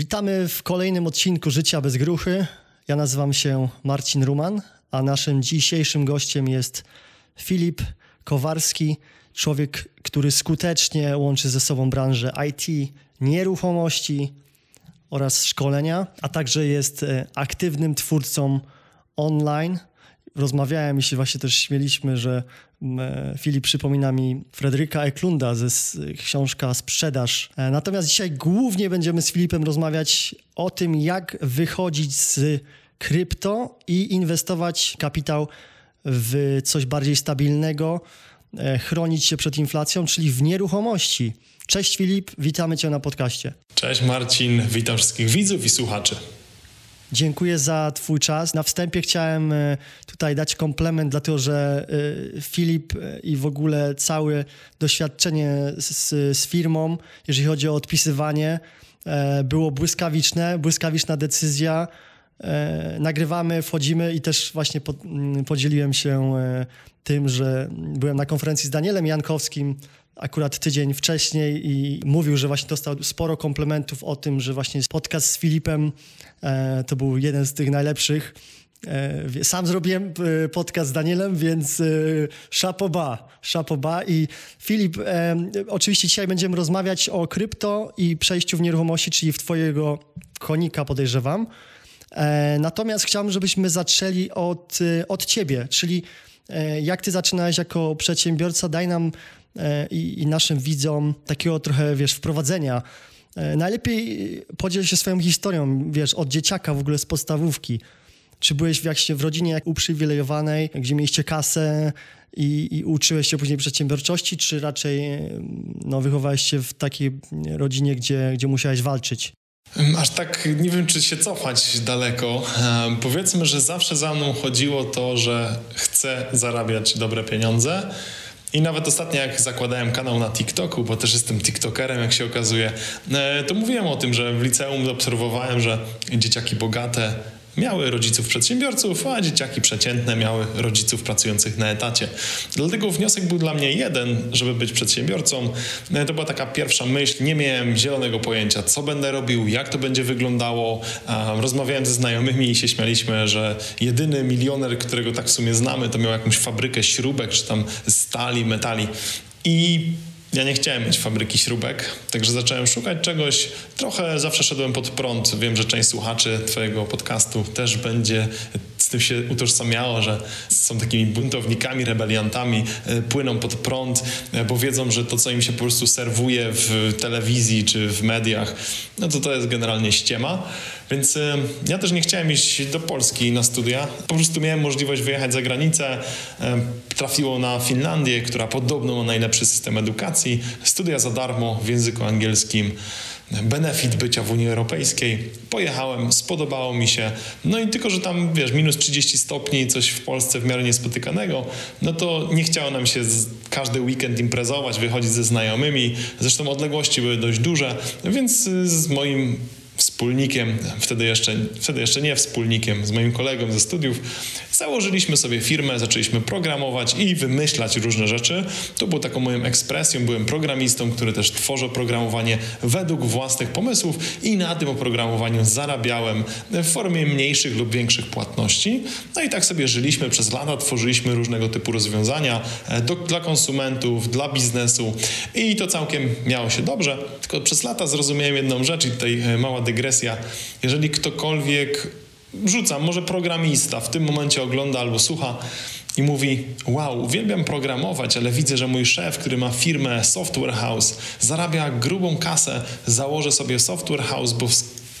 Witamy w kolejnym odcinku Życia bez gruchy. Ja nazywam się Marcin Ruman, a naszym dzisiejszym gościem jest Filip Kowarski, człowiek, który skutecznie łączy ze sobą branżę IT, nieruchomości oraz szkolenia, a także jest e, aktywnym twórcą online. Rozmawiałem i się właśnie też śmieliśmy, że e, Filip przypomina mi Fredryka Eklunda ze książka Sprzedaż. E, natomiast dzisiaj głównie będziemy z Filipem rozmawiać o tym, jak wychodzić z krypto i inwestować kapitał w coś bardziej stabilnego, e, chronić się przed inflacją, czyli w nieruchomości. Cześć Filip, witamy Cię na podcaście. Cześć Marcin, witam wszystkich widzów i słuchaczy. Dziękuję za Twój czas. Na wstępie chciałem e, tutaj dać komplement, dlatego że e, Filip i w ogóle całe doświadczenie z, z firmą, jeżeli chodzi o odpisywanie, było błyskawiczne, błyskawiczna decyzja e, nagrywamy, wchodzimy i też właśnie pod, podzieliłem się e, tym, że byłem na konferencji z Danielem Jankowskim akurat tydzień wcześniej i mówił, że właśnie dostał sporo komplementów o tym, że właśnie podcast z Filipem e, to był jeden z tych najlepszych. E, sam zrobiłem e, podcast z Danielem, więc szapoba, szapoba. I Filip, oczywiście dzisiaj będziemy rozmawiać o krypto i przejściu w nieruchomości, czyli w twojego konika podejrzewam. E, natomiast chciałbym, żebyśmy zaczęli od, e, od ciebie, czyli e, jak ty zaczynałeś jako przedsiębiorca, daj nam i, i naszym widzom takiego trochę, wiesz, wprowadzenia. Najlepiej podziel się swoją historią, wiesz, od dzieciaka w ogóle z podstawówki. Czy byłeś w, w rodzinie uprzywilejowanej, gdzie mieliście kasę i, i, uczyłeś się później przedsiębiorczości, czy raczej no, wychowałeś się w takiej rodzinie, gdzie, gdzie musiałeś walczyć? Aż tak nie wiem, czy się cofać daleko. powiedzmy, że zawsze za mną chodziło to, że chcę zarabiać dobre pieniądze. I nawet ostatnio, jak zakładałem kanał na TikToku, bo też jestem TikTokerem, jak się okazuje, e, to mówiłem o tym, że w liceum obserwowałem, że dzieciaki bogate miały rodziców przedsiębiorców, a dzieciaki przeciętne miały rodziców pracujących na etacie. Dlatego wniosek był dla mnie jeden, żeby być przedsiębiorcą. No to była taka pierwsza myśl. Nie miałem zielonego pojęcia, co będę robił, jak to będzie wyglądało. Rozmawiałem ze znajomymi i się śmialiśmy, że jedyny milioner, którego tak w sumie znamy, to miał jakąś fabrykę śrubek, czy tam stali, metali. I ja nie chciałem mieć fabryki śrubek, także zacząłem szukać czegoś. Trochę zawsze szedłem pod prąd. Wiem, że część słuchaczy Twojego podcastu też będzie tym się utożsamiało, że są takimi buntownikami, rebeliantami, e, płyną pod prąd, e, bo wiedzą, że to, co im się po prostu serwuje w telewizji czy w mediach, no to to jest generalnie ściema. Więc y, ja też nie chciałem iść do Polski na studia. Po prostu miałem możliwość wyjechać za granicę. Trafiło na Finlandię, która podobno ma najlepszy system edukacji. Studia za darmo w języku angielskim benefit bycia w Unii Europejskiej. Pojechałem, spodobało mi się. No i tylko, że tam, wiesz, minus 30 stopni, coś w Polsce w miarę niespotykanego, no to nie chciało nam się każdy weekend imprezować, wychodzić ze znajomymi. Zresztą odległości były dość duże, więc z moim wspólnikiem, wtedy jeszcze, wtedy jeszcze nie wspólnikiem, z moim kolegą ze studiów, założyliśmy sobie firmę, zaczęliśmy programować i wymyślać różne rzeczy. To było taką moją ekspresją. Byłem programistą, który też tworzy oprogramowanie według własnych pomysłów i na tym oprogramowaniu zarabiałem w formie mniejszych lub większych płatności. No i tak sobie żyliśmy przez lata, tworzyliśmy różnego typu rozwiązania e, do, dla konsumentów, dla biznesu i to całkiem miało się dobrze. Tylko przez lata zrozumiałem jedną rzecz i tutaj e, mała dygresja. Jeżeli ktokolwiek rzucam, może programista w tym momencie ogląda albo słucha i mówi: Wow, uwielbiam programować, ale widzę, że mój szef, który ma firmę Software House, zarabia grubą kasę, założę sobie Software House, bo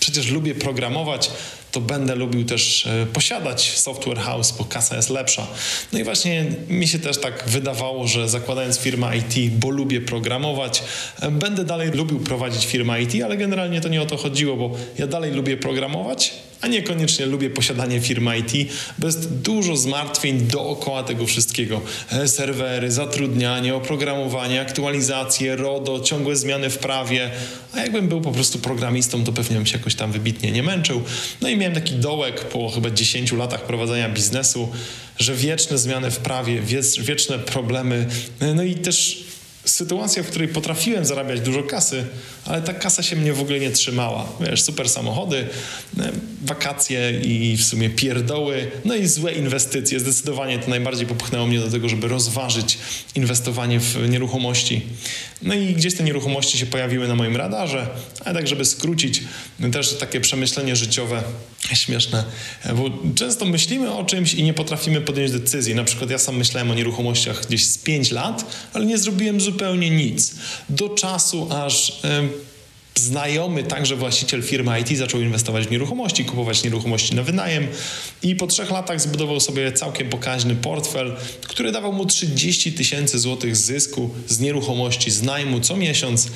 przecież lubię programować, to będę lubił też e, posiadać software house, bo kasa jest lepsza. No i właśnie mi się też tak wydawało, że zakładając firmę IT, bo lubię programować, e, będę dalej lubił prowadzić firmę IT, ale generalnie to nie o to chodziło, bo ja dalej lubię programować, a niekoniecznie lubię posiadanie firmy IT, bo jest dużo zmartwień dookoła tego wszystkiego. E, serwery, zatrudnianie, oprogramowanie, aktualizacje, RODO, ciągłe zmiany w prawie. A jakbym był po prostu programistą, to pewnie bym się jakoś tam wybitnie nie męczył. No i miałem taki dołek po chyba 10 latach prowadzenia biznesu, że wieczne zmiany w prawie, wieczne problemy, e, no i też sytuacja, w której potrafiłem zarabiać dużo kasy, ale ta kasa się mnie w ogóle nie trzymała. Wiesz, super samochody, e, wakacje i w sumie pierdoły, no i złe inwestycje. Zdecydowanie to najbardziej popchnęło mnie do tego, żeby rozważyć inwestowanie w nieruchomości. No i gdzieś te nieruchomości się pojawiły na moim radarze, ale tak, żeby skrócić, też takie przemyślenie życiowe śmieszne, bo często myślimy o czymś i nie potrafimy podjąć decyzji. Na przykład ja sam myślałem o nieruchomościach gdzieś z 5 lat, ale nie zrobiłem zupełnie nic. Do czasu, aż znajomy, także właściciel firmy IT, zaczął inwestować w nieruchomości, kupować nieruchomości na wynajem i po trzech latach zbudował sobie całkiem pokaźny portfel, który dawał mu 30 tysięcy złotych zysku z nieruchomości, z najmu co miesiąc.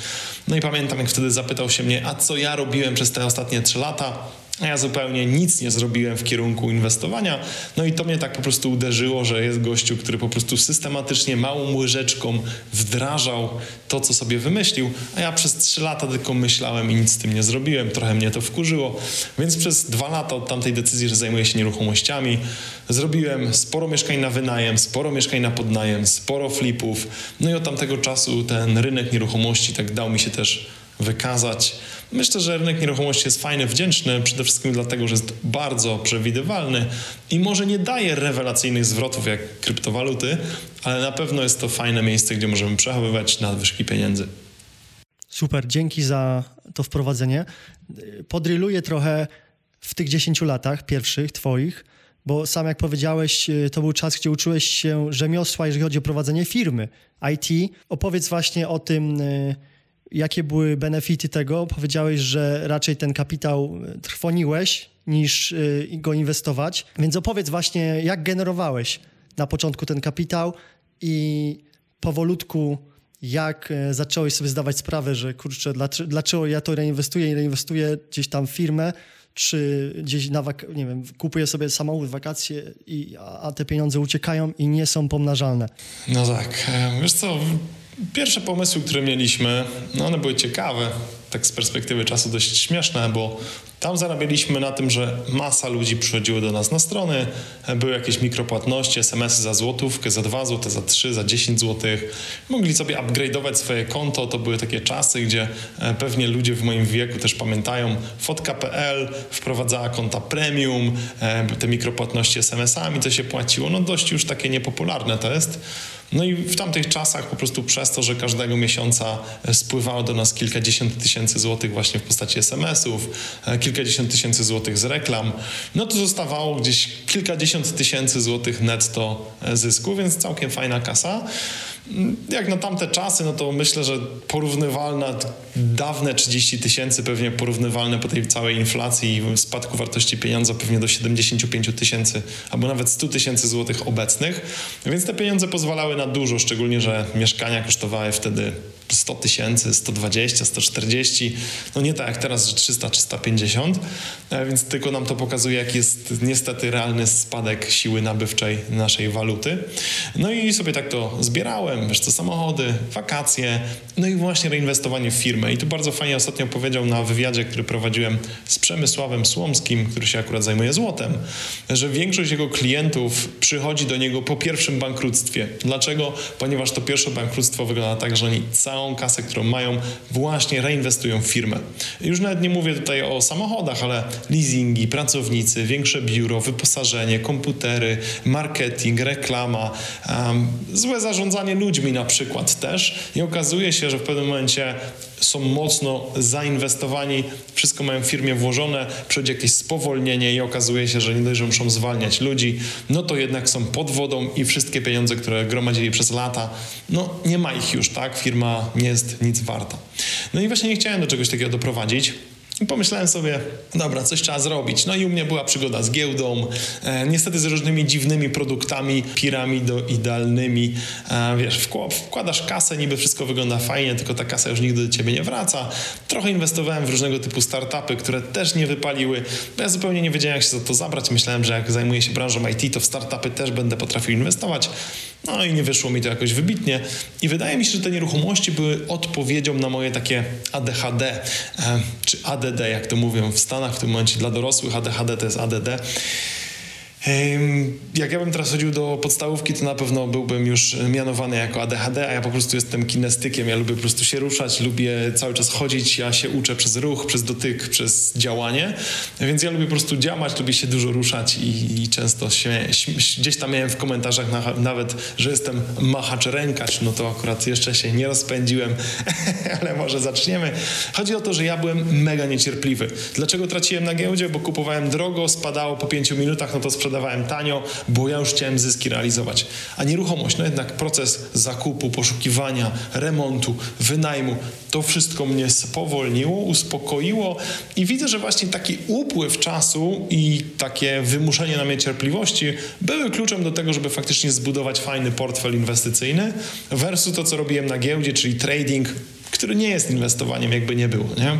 No i pamiętam, jak wtedy zapytał się mnie, a co ja robiłem przez te ostatnie trzy lata? Ja zupełnie nic nie zrobiłem w kierunku inwestowania. No i to mnie tak po prostu uderzyło, że jest gościu, który po prostu systematycznie małą łyżeczką wdrażał to, co sobie wymyślił, a ja przez trzy lata tylko myślałem i nic z tym nie zrobiłem. Trochę mnie to wkurzyło. Więc przez dwa lata od tamtej decyzji, że zajmuję się nieruchomościami, zrobiłem sporo mieszkań na wynajem, sporo mieszkań na podnajem, sporo flipów. No i od tamtego czasu ten rynek nieruchomości tak dał mi się też wykazać. Myślę, że rynek nieruchomości jest fajny, wdzięczny, przede wszystkim dlatego, że jest bardzo przewidywalny i może nie daje rewelacyjnych zwrotów jak kryptowaluty, ale na pewno jest to fajne miejsce, gdzie możemy przechowywać nadwyżki pieniędzy. Super, dzięki za to wprowadzenie. Podryluję trochę w tych 10 latach pierwszych twoich, bo sam jak powiedziałeś, to był czas, gdzie uczyłeś się rzemiosła, jeżeli chodzi o prowadzenie firmy IT. Opowiedz właśnie o tym Jakie były benefity tego? Powiedziałeś, że raczej ten kapitał e, trwoniłeś niż y, go inwestować. Więc opowiedz właśnie, jak generowałeś na początku ten kapitał i powolutku jak e, zacząłeś sobie zdawać sprawę, że kurczę, dlaczego ja to reinwestuję i reinwestuję gdzieś tam w firmę, czy gdzieś na wak- nie wiem, kupuję sobie samochód, wakacje, i, a, a te pieniądze uciekają i nie są pomnażalne. No tak, wiesz co, Pierwsze pomysły, które mieliśmy, no one były ciekawe, tak z perspektywy czasu dość śmieszne, bo tam zarabialiśmy na tym, że masa ludzi przychodziło do nas na strony, były jakieś mikropłatności, SMS-y za złotówkę, za 2 zł, za 3, za 10 zł. Mogli sobie upgrade'ować swoje konto. To były takie czasy, gdzie e, pewnie ludzie w moim wieku też pamiętają. Fotka.pl wprowadzała konta premium, e, te mikropłatności SMS-ami, to się płaciło. No dość już takie niepopularne to jest. No i w tamtych czasach po prostu przez to, że każdego miesiąca e, spływało do nas kilkadziesiąt tysięcy złotych właśnie w postaci SMS-ów, e, kilkadziesiąt tysięcy złotych z reklam, no to zostawało gdzieś kilkadziesiąt tysięcy złotych netto e, zysku, więc całkiem fajna kasa jak na tamte czasy, no to myślę, że porównywalne, dawne 30 tysięcy, pewnie porównywalne po tej całej inflacji i spadku wartości pieniądza pewnie do 75 tysięcy albo nawet 100 tysięcy złotych obecnych. Więc te pieniądze pozwalały na dużo, szczególnie, że mieszkania kosztowały wtedy 100 tysięcy, 120, 140, no nie tak jak teraz, że 300 czy 150, e, więc tylko nam to pokazuje, jak jest niestety realny spadek siły nabywczej naszej waluty. No i sobie tak to zbierałem, wiesz co, samochody, wakacje, no i właśnie reinwestowanie w firmę. I tu bardzo fajnie ostatnio powiedział na wywiadzie, który prowadziłem z Przemysławem Słomskim, który się akurat zajmuje złotem, że większość jego klientów przychodzi do niego po pierwszym bankructwie. Dlaczego? Ponieważ to pierwsze bankructwo wygląda tak, że oni cały całą kasę, którą mają, właśnie reinwestują w firmę. Już nawet nie mówię tutaj o samochodach, ale leasingi, pracownicy, większe biuro, wyposażenie, komputery, marketing, reklama, um, złe zarządzanie ludźmi na przykład też. I okazuje się, że w pewnym momencie są mocno zainwestowani, wszystko mają w firmie włożone, przychodzi jakieś spowolnienie i okazuje się, że nie dość, że muszą zwalniać ludzi, no to jednak są pod wodą i wszystkie pieniądze, które gromadzili przez lata, no nie ma ich już, tak? Firma nie jest nic warta. No i właśnie nie chciałem do czegoś takiego doprowadzić. I pomyślałem sobie, dobra, coś trzeba zrobić. No i u mnie była przygoda z giełdą, e, niestety z różnymi dziwnymi produktami piramidoidalnymi. E, wiesz, wkładasz kasę, niby wszystko wygląda fajnie, tylko ta kasa już nigdy do ciebie nie wraca. Trochę inwestowałem w różnego typu startupy, które też nie wypaliły. Ja zupełnie nie wiedziałem, jak się za to zabrać. Myślałem, że jak zajmuję się branżą IT, to w startupy też będę potrafił inwestować. No i nie wyszło mi to jakoś wybitnie. I wydaje mi się, że te nieruchomości były odpowiedzią na moje takie ADHD, e, czy ADD, jak to mówią w Stanach w tym momencie dla dorosłych. ADHD to jest ADD. Jak ja bym teraz chodził do podstawówki, to na pewno byłbym już mianowany jako ADHD, a ja po prostu jestem kinestykiem. Ja lubię po prostu się ruszać, lubię cały czas chodzić. Ja się uczę przez ruch, przez dotyk, przez działanie. Więc ja lubię po prostu działać, lubię się dużo ruszać i, i często się, gdzieś tam miałem w komentarzach na, nawet, że jestem machacz rękacz. No to akurat jeszcze się nie rozpędziłem, ale może zaczniemy. Chodzi o to, że ja byłem mega niecierpliwy. Dlaczego traciłem na giełdzie? Bo kupowałem drogo, spadało po pięciu minutach, no to sprzedawałem sprzedawałem tanio, bo ja już chciałem zyski realizować. A nieruchomość, no jednak proces zakupu, poszukiwania, remontu, wynajmu, to wszystko mnie spowolniło, uspokoiło i widzę, że właśnie taki upływ czasu i takie wymuszenie na mnie cierpliwości były kluczem do tego, żeby faktycznie zbudować fajny portfel inwestycyjny versus to, co robiłem na giełdzie, czyli trading, który nie jest inwestowaniem, jakby nie było, nie?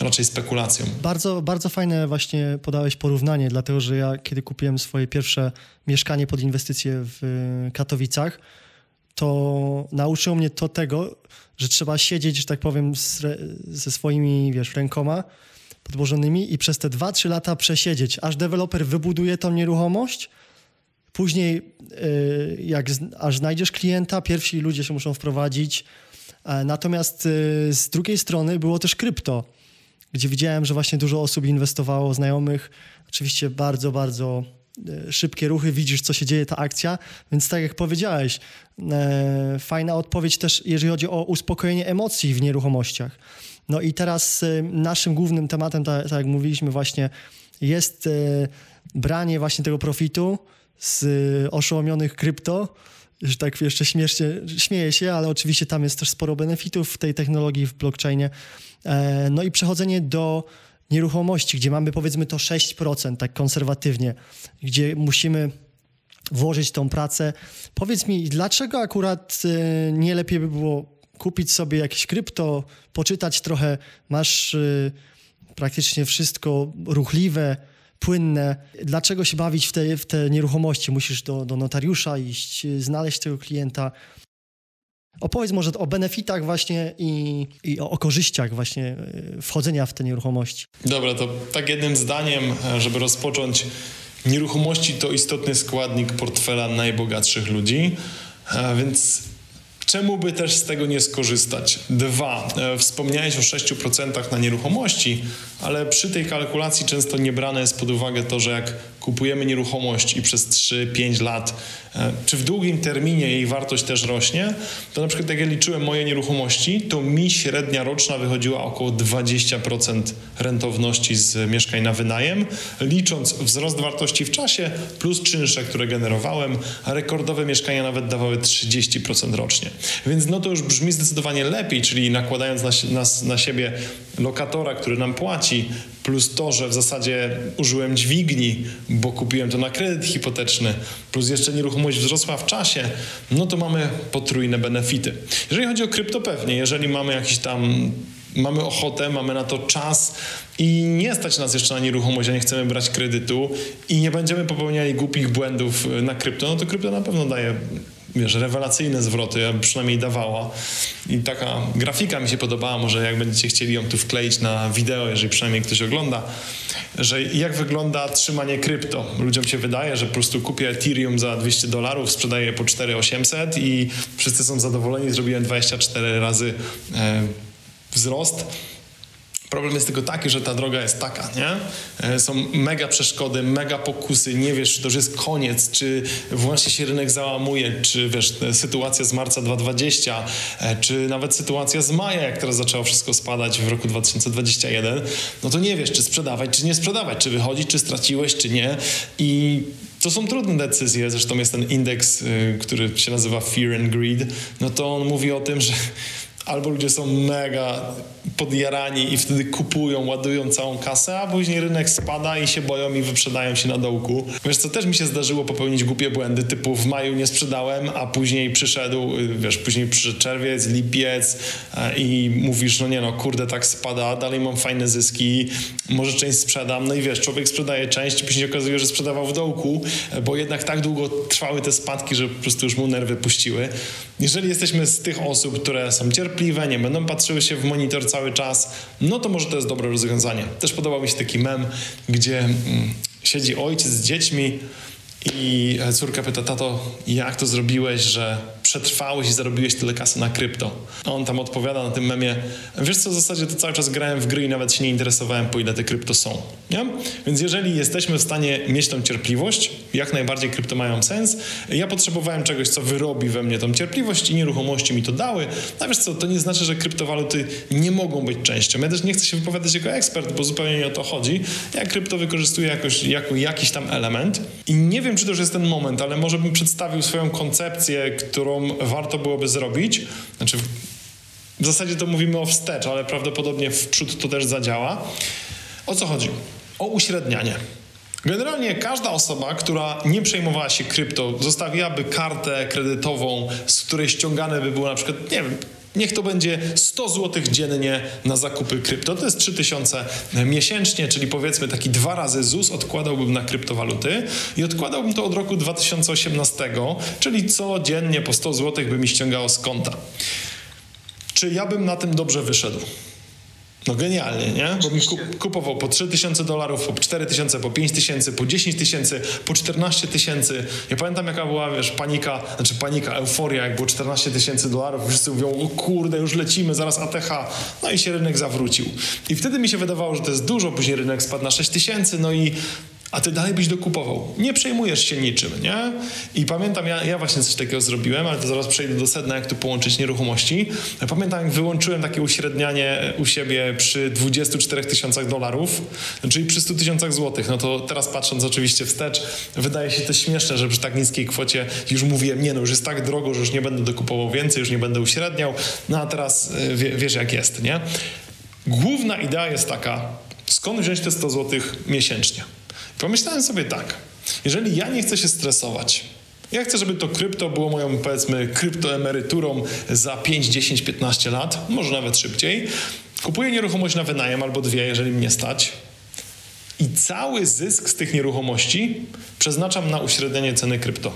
Raczej spekulacją. Bardzo, bardzo fajne właśnie podałeś porównanie, dlatego że ja kiedy kupiłem swoje pierwsze mieszkanie pod inwestycje w Katowicach, to nauczyło mnie to tego, że trzeba siedzieć, że tak powiem, ze swoimi, wiesz, rękoma podłożonymi i przez te 2-3 lata przesiedzieć, aż deweloper wybuduje tą nieruchomość, później yy, jak aż znajdziesz klienta, pierwsi ludzie się muszą wprowadzić, e, Natomiast y, z drugiej strony było też krypto gdzie widziałem, że właśnie dużo osób inwestowało, znajomych. Oczywiście bardzo, bardzo e, szybkie ruchy, widzisz, co się dzieje, ta akcja. Więc tak jak powiedziałeś, e, fajna odpowiedź też, jeżeli chodzi o uspokojenie emocji w nieruchomościach. No i teraz e, naszym głównym tematem, tak, tak jak mówiliśmy właśnie, jest branie właśnie tego profitu z oszołomionych krypto, że tak jeszcze śmiesznie, śmieję się, ale oczywiście tam jest też sporo benefitów w tej technologii, w blockchainie. E, no i przechodzenie do nieruchomości, gdzie mamy powiedzmy to 6%, tak konserwatywnie, gdzie musimy włożyć tą pracę. Powiedz mi, dlaczego akurat e, nie lepiej by było kupić sobie jakieś krypto, poczytać trochę, masz e, praktycznie wszystko ruchliwe, płynne. Dlaczego się bawić w te, w te nieruchomości? Musisz do, do notariusza iść, znaleźć tego klienta. Opowiedz może o benefitach właśnie i, i o, korzyściach właśnie e, wchodzenia w te nieruchomości. Dobra, to tak jednym zdaniem, e, żeby rozpocząć. Nieruchomości to istotny składnik portfela najbogatszych ludzi, e, więc Czemu by też z tego nie skorzystać? Dwa, e, wspomniałeś o 6% na nieruchomości, ale przy tej kalkulacji często nie brane jest pod uwagę to, że jak kupujemy nieruchomość i przez 3-5 lat, e, czy w długim terminie jej wartość też rośnie, to na przykład jak ja liczyłem moje nieruchomości, to mi średnia roczna wychodziła około 20% rentowności z mieszkań na wynajem, licząc wzrost wartości w czasie plus czynsze, które generowałem, a rekordowe mieszkania nawet dawały 30% rocznie. Więc no to już brzmi zdecydowanie lepiej, czyli nakładając na, na, na siebie lokatora, który nam płaci, plus to, że w zasadzie użyłem dźwigni, bo kupiłem to na kredyt hipoteczny, plus jeszcze nieruchomość wzrosła w czasie, no to mamy potrójne benefity. Jeżeli chodzi o krypto, pewnie, jeżeli mamy jakiś tam mamy ochotę, mamy na to czas i nie stać nas jeszcze na nieruchomość, a nie chcemy brać kredytu i nie będziemy popełniali głupich błędów na krypto, no to krypto na pewno daje wiesz, rewelacyjne zwroty, przynajmniej dawała. I taka grafika mi się podobała, może jak będziecie chcieli ją tu wkleić na wideo, jeżeli przynajmniej ktoś ogląda, że jak wygląda trzymanie krypto. Ludziom się wydaje, że po prostu kupię Ethereum za 200 dolarów, sprzedaję po 4800 i wszyscy są zadowoleni, zrobiłem 24 razy e, wzrost Problem jest tylko taki, że ta droga jest taka, nie? E, są mega przeszkody, mega pokusy, nie wiesz, czy to już jest koniec, czy właśnie się rynek załamuje, czy wiesz, sytuacja z marca 2020, e, czy nawet sytuacja z maja, jak teraz zaczęło wszystko spadać w roku 2021, no to nie wiesz, czy sprzedawać, czy nie sprzedawać, czy wychodzić, czy straciłeś, czy nie. I to są trudne decyzje, zresztą jest ten indeks, który się nazywa Fear and Greed, no to on mówi o tym, że albo ludzie są mega podjarani i wtedy kupują, ładują całą kasę, a później rynek spada i się boją i wyprzedają się na dołku. Wiesz, co też mi się zdarzyło popełnić głupie błędy, typu w maju nie sprzedałem, a później przyszedł, wiesz, później przyszedł czerwiec, lipiec e, i mówisz, no nie no, kurde, tak spada, dalej mam fajne zyski, może część sprzedam, no i wiesz, człowiek sprzedaje część, później okazuje, że sprzedawał w dołku, e, bo jednak tak długo trwały te spadki, że po prostu już mu nerwy puściły. Jeżeli jesteśmy z tych osób, które są cierpliwe, nie będą patrzyły się w monitor cały czas, no to może to jest dobre rozwiązanie. Też podobał mi się taki mem, gdzie mm, siedzi ojciec z dziećmi i córka pyta, tato, jak to zrobiłeś, że przetrwałeś i zarobiłeś tyle kasy na krypto? On tam odpowiada na tym memie, wiesz co, w zasadzie to cały czas grałem w gry i nawet się nie interesowałem, po ile te krypto są. Nie? Więc jeżeli jesteśmy w stanie mieć tą cierpliwość, jak najbardziej krypto mają sens. Ja potrzebowałem czegoś, co wyrobi we mnie tą cierpliwość i nieruchomości mi to dały. A wiesz co, to nie znaczy, że kryptowaluty nie mogą być częścią. Ja też nie chcę się wypowiadać jako ekspert, bo zupełnie nie o to chodzi. Ja krypto wykorzystuję jakoś, jako jakiś tam element i nie wiem, czy to już jest ten moment, ale może bym przedstawił swoją koncepcję, którą warto byłoby zrobić. Znaczy, w zasadzie to mówimy o wstecz, ale prawdopodobnie w przód to też zadziała. O co chodzi? O uśrednianie. Generalnie każda osoba, która nie przejmowała się krypto, zostawiłaby kartę kredytową, z której ściągane by było na przykład, nie wiem, Niech to będzie 100 zł dziennie na zakupy krypto. To jest 3000 miesięcznie, czyli powiedzmy taki dwa razy ZUS odkładałbym na kryptowaluty i odkładałbym to od roku 2018, czyli codziennie po 100 zł by mi ściągało z konta. Czy ja bym na tym dobrze wyszedł? No genialnie, nie? Bo bym kupował po 3000 dolarów, po 4000, po 5000, po 10 tysięcy, po 14 tysięcy. Ja pamiętam jaka była, wiesz, panika, znaczy panika, euforia, jak było 14 tysięcy dolarów. Wszyscy mówią, o kurde, już lecimy, zaraz ATH. No i się rynek zawrócił. I wtedy mi się wydawało, że to jest dużo, później rynek spadł na 6 tysięcy, no i a ty dalej byś dokupował. Nie przejmujesz się niczym, nie? I pamiętam, ja, ja właśnie coś takiego zrobiłem, ale to zaraz przejdę do sedna, jak tu połączyć nieruchomości. Pamiętam, jak wyłączyłem takie uśrednianie u siebie przy 24 tysiącach dolarów, czyli przy 100 tysiącach złotych. No to teraz patrząc oczywiście wstecz, wydaje się to śmieszne, że przy tak niskiej kwocie już mówiłem, nie no, już jest tak drogo, że już nie będę dokupował więcej, już nie będę uśredniał, no a teraz y, wie, wiesz jak jest, nie? Główna idea jest taka, skąd wziąć te 100 złotych miesięcznie? Pomyślałem sobie tak, jeżeli ja nie chcę się stresować, ja chcę, żeby to krypto było moją, powiedzmy, kryptoemeryturą za 5, 10, 15 lat, może nawet szybciej. Kupuję nieruchomość na wynajem albo dwie, jeżeli mnie stać. I cały zysk z tych nieruchomości przeznaczam na uśrednianie ceny krypto.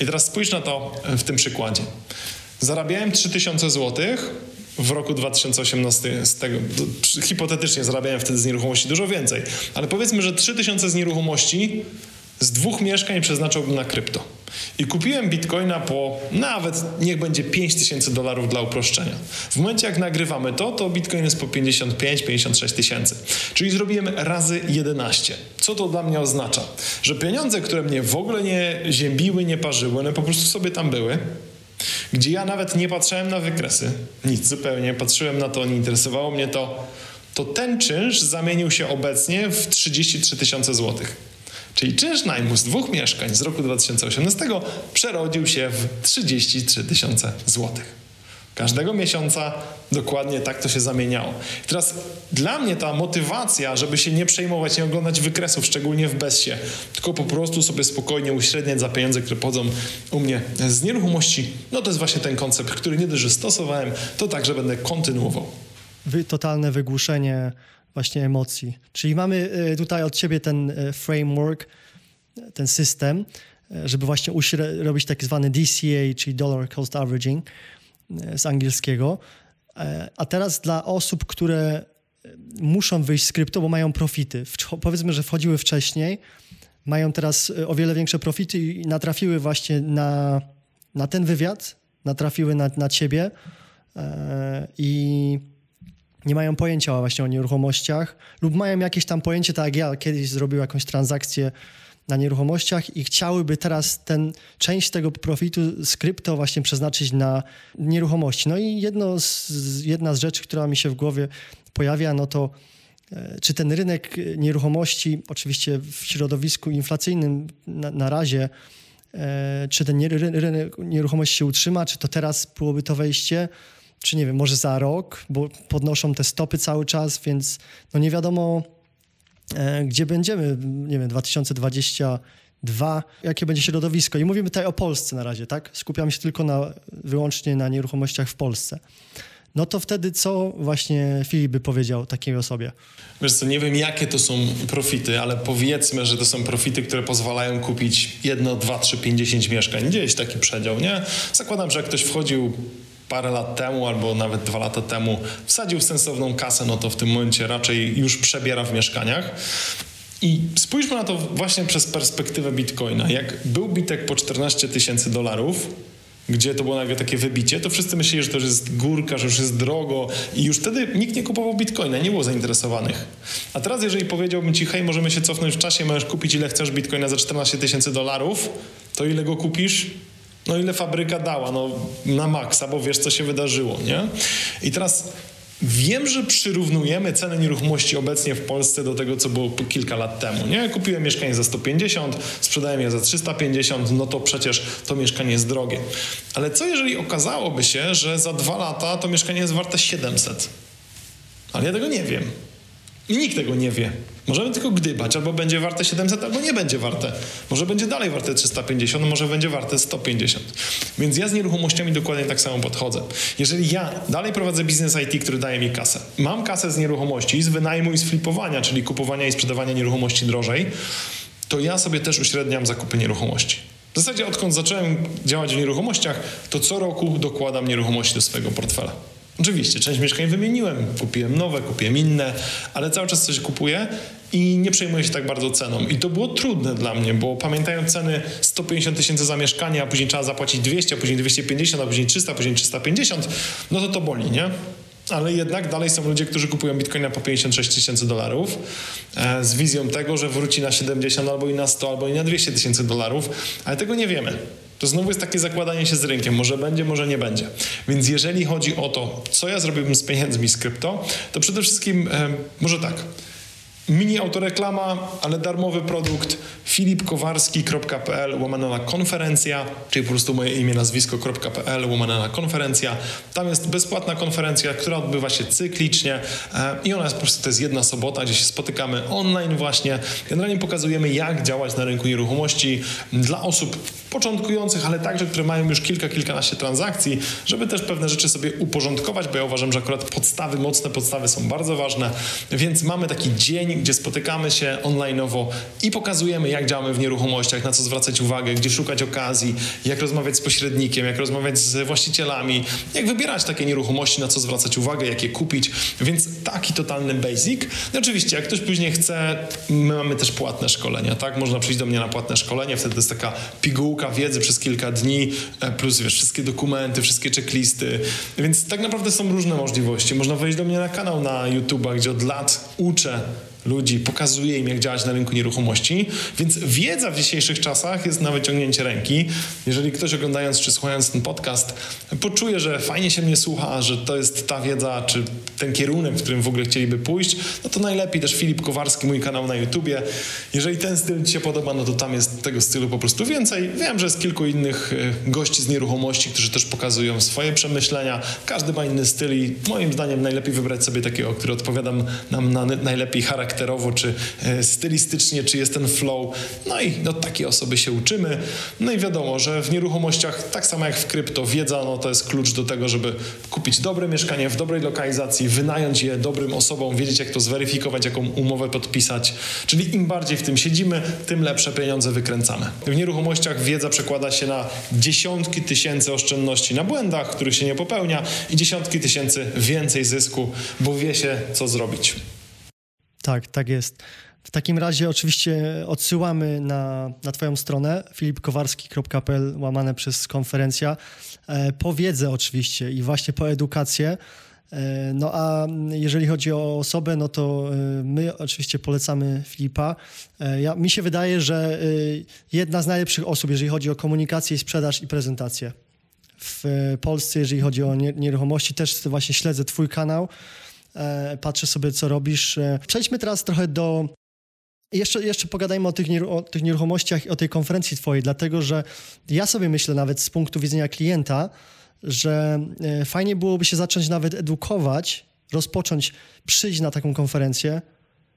I teraz spójrz na to w tym przykładzie. Zarabiałem 3000 złotych, w roku 2018 z tego, hipotetycznie zarabiałem wtedy z nieruchomości dużo więcej, ale powiedzmy, że 3000 z nieruchomości z dwóch mieszkań przeznaczałbym na krypto. I kupiłem bitcoina po nawet niech będzie 5000 dolarów dla uproszczenia. W momencie jak nagrywamy to, to bitcoin jest po 55-56 tysięcy. Czyli zrobiłem razy 11. Co to dla mnie oznacza? Że pieniądze, które mnie w ogóle nie ziębiły, nie parzyły, one po prostu sobie tam były gdzie ja nawet nie patrzyłem na wykresy, nic zupełnie, patrzyłem na to, nie interesowało mnie to, to ten czynsz zamienił się obecnie w 33 tysiące złotych. Czyli czynsz najmu z dwóch mieszkań z roku 2018 przerodził się w 33 tysiące złotych. Każdego miesiąca dokładnie tak to się zamieniało. Teraz dla mnie ta motywacja, żeby się nie przejmować, nie oglądać wykresów, szczególnie w bezsie, tylko po prostu sobie spokojnie uśredniać za pieniądze, które pochodzą u mnie z nieruchomości, no to jest właśnie ten koncept, który nie dość, że stosowałem, to także będę kontynuował. Wy, totalne wygłuszenie właśnie emocji. Czyli mamy y, tutaj od ciebie ten y, framework, ten system, y, żeby właśnie robić tak zwany DCA, czyli Dollar Cost Averaging, z angielskiego. E, a teraz dla osób, które e, muszą wyjść z krypto, bo mają profity. Powiedzmy, że wchodziły wcześniej, mają teraz o wiele większe profity i natrafiły właśnie na, na ten wywiad, natrafiły na, na ciebie i nie mają pojęcia właśnie o nieruchomościach lub mają jakieś tam pojęcie, tak jak ja kiedyś zrobił jakąś transakcję na nieruchomościach i chciałyby teraz ten, część tego profitu z krypto właśnie przeznaczyć na nieruchomości. No i jedno z, jedna z rzeczy, która mi się w głowie pojawia, no to e, czy ten rynek nieruchomości, oczywiście w środowisku inflacyjnym na, na razie, e, czy ten rynek nieruchomości się utrzyma, czy to teraz byłoby to wejście, czy nie wiem, może za rok, bo podnoszą te stopy cały czas, więc no nie wiadomo, gdzie będziemy, nie wiem, 2022, jakie będzie środowisko. I mówimy tutaj o Polsce na razie, tak? Skupiamy się tylko na, wyłącznie na nieruchomościach w Polsce. No to wtedy co właśnie Filip by powiedział takiej osobie? Wiesz co, nie wiem jakie to są profity, ale powiedzmy, że to są profity, które pozwalają kupić jedno, dwa, trzy, pięćdziesiąt mieszkań. Gdzieś taki przedział, nie? Zakładam, że jak ktoś wchodził parę lat temu albo nawet dwa lata temu wsadził sensowną kasę, no to w tym momencie raczej już przebiera w mieszkaniach. I spójrzmy na to właśnie przez perspektywę bitcoina. Jak był bitek po 14 tysięcy dolarów, gdzie to było nagle takie wybicie, to wszyscy myśleli, że to już jest górka, że już jest drogo i już wtedy nikt nie kupował bitcoina, nie było zainteresowanych. A teraz jeżeli powiedziałbym ci, hej, możemy się cofnąć w czasie, możesz kupić ile chcesz bitcoina za 14 tysięcy dolarów, to ile go kupisz? No ile fabryka dała? No na maksa, bo wiesz, co się wydarzyło, nie? I teraz Wiem, że przyrównujemy cenę nieruchomości obecnie w Polsce do tego, co było kilka lat temu. Nie? Kupiłem mieszkanie za 150, sprzedałem je za 350, no to przecież to mieszkanie jest drogie. Ale co jeżeli okazałoby się, że za dwa lata to mieszkanie jest warte 700? Ale ja tego nie wiem. I nikt tego nie wie. Możemy tylko gdybać, albo będzie warte 700, albo nie będzie warte. Może będzie dalej warte 350, może będzie warte 150. Więc ja z nieruchomościami dokładnie tak samo podchodzę. Jeżeli ja dalej prowadzę biznes IT, który daje mi kasę, mam kasę z nieruchomości, z wynajmu i z flipowania, czyli kupowania i sprzedawania nieruchomości drożej, to ja sobie też uśredniam zakupy nieruchomości. W zasadzie odkąd zacząłem działać w nieruchomościach, to co roku dokładam nieruchomości do swojego portfela. Oczywiście, część mieszkań wymieniłem, kupiłem nowe, kupiłem inne, ale cały czas coś kupuję i nie przejmuję się tak bardzo ceną. I to było trudne dla mnie, bo pamiętając ceny 150 tysięcy za mieszkanie, a później trzeba zapłacić 200, a później 250, a później 300, a później 350, no to to boli, nie? ale jednak dalej są ludzie, którzy kupują bitcoina po 56 tysięcy dolarów e, z wizją tego, że wróci na 70 albo i na 100 albo i na 200 tysięcy dolarów, ale tego nie wiemy. To znowu jest takie zakładanie się z rynkiem. Może będzie, może nie będzie. Więc jeżeli chodzi o to, co ja zrobiłbym z pieniędzmi z krypto, to przede wszystkim e, może tak. Mini autoreklama, ale darmowy produkt filipkowarski.pl łamane na konferencja, czyli po prostu moje imię, nazwisko.pl łamane na konferencja. Tam jest bezpłatna konferencja, która odbywa się cyklicznie e, i ona jest po prostu, to jest jedna sobota, gdzie się spotykamy online właśnie. Generalnie pokazujemy, jak działać na rynku nieruchomości dla osób początkujących, ale także, które mają już kilka, kilkanaście transakcji, żeby też pewne rzeczy sobie uporządkować, bo ja uważam, że akurat podstawy, mocne podstawy są bardzo ważne, więc mamy taki dzień, gdzie spotykamy się online'owo i pokazujemy, jak działamy w nieruchomościach, na co zwracać uwagę, gdzie szukać okazji, jak rozmawiać z pośrednikiem, jak rozmawiać z właścicielami, jak wybierać takie nieruchomości, na co zwracać uwagę, jak je kupić, więc taki totalny basic. No oczywiście, jak ktoś później chce, my mamy też płatne szkolenia, tak? Można przyjść do mnie na płatne szkolenie, wtedy jest taka pigułka wiedzy przez kilka dni, e, plus wiesz, wszystkie dokumenty, wszystkie checklisty, więc tak naprawdę są różne możliwości. Można wejść do mnie na kanał na YouTube, gdzie od lat uczę ludzi, pokazuje im, jak działać na rynku nieruchomości, więc wiedza w dzisiejszych czasach jest na wyciągnięcie ręki. Jeżeli ktoś oglądając czy słuchając ten podcast poczuje, że fajnie się mnie słucha, że to jest ta wiedza, czy ten kierunek, w którym w ogóle chcieliby pójść, no to najlepiej też Filip Kowarski, mój kanał na YouTubie. Jeżeli ten styl Ci się podoba, no to tam jest tego stylu po prostu więcej. Wiem, że jest kilku innych e, gości z nieruchomości, którzy też pokazują swoje przemyślenia. Każdy ma inny styl i moim zdaniem najlepiej wybrać sobie takiego, który odpowiada nam na najlepiej charakter charakterowo, czy e, stylistycznie, czy jest ten flow. No i od takiej osoby się uczymy. No i wiadomo, że w nieruchomościach, tak samo jak w krypto, wiedza no to jest klucz do tego, żeby kupić dobre mieszkanie w dobrej lokalizacji, wynająć je dobrym osobom, wiedzieć jak to zweryfikować, jaką umowę podpisać. Czyli im bardziej w tym siedzimy, tym lepsze pieniądze wykręcamy. W nieruchomościach wiedza przekłada się na dziesiątki tysięcy oszczędności na błędach, których się nie popełnia i dziesiątki tysięcy więcej zysku, bo wie się co zrobić. Tak, tak jest. W takim razie oczywiście odsyłamy na, na Twoją stronę filipkowarski.pl łamane przez konferencja e, po wiedzę oczywiście i właśnie po edukację. E, no a jeżeli chodzi o osobę, no to e, my oczywiście polecamy Filipa. Ja, mi się wydaje, że jedna z najlepszych osób, jeżeli chodzi o komunikację, sprzedaż i prezentację. W Polsce, jeżeli chodzi o nieruchomości, też właśnie śledzę Twój kanał. E, patrzę sobie, co robisz. E, przejdźmy teraz trochę do jeszcze, jeszcze pogadajmy o tych, o tych nieruchomościach i o tej konferencji twojej, dlatego że ja sobie myślę nawet z punktu widzenia klienta, że e, fajnie byłoby się zacząć nawet edukować, rozpocząć, przyjść na taką konferencję,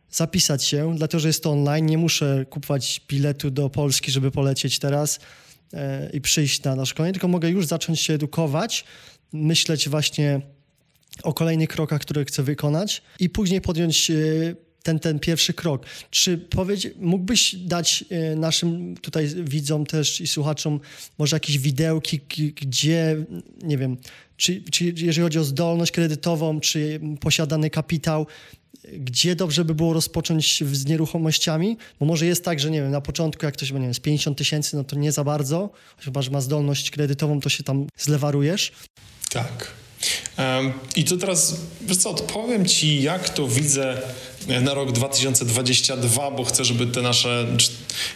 zapisać się, dlatego że jest to online, nie muszę kupować biletu do Polski, żeby polecieć teraz i przyjść na, na szkolenie, tylko mogę już zacząć się edukować, myśleć właśnie o kolejnych krokach, które chcę wykonać i później podjąć e, ten, ten pierwszy krok. Czy powiedz, mógłbyś dać e, naszym tutaj widzom też i słuchaczom może jakieś widełki, gdzie, nie wiem, czy, czy jeżeli chodzi o zdolność kredytową, czy posiadany kapitał, gdzie dobrze by było rozpocząć z nieruchomościami? Bo może jest tak, że nie wiem, na początku jak ktoś ma, nie wiem, z 50 tysięcy, no to nie za bardzo, chyba, że ma zdolność kredytową, to się tam zlewarujesz. Tak. I to teraz, wiesz co, odpowiem Ci, jak to widzę na rok 2022, bo chcę, żeby te nasze.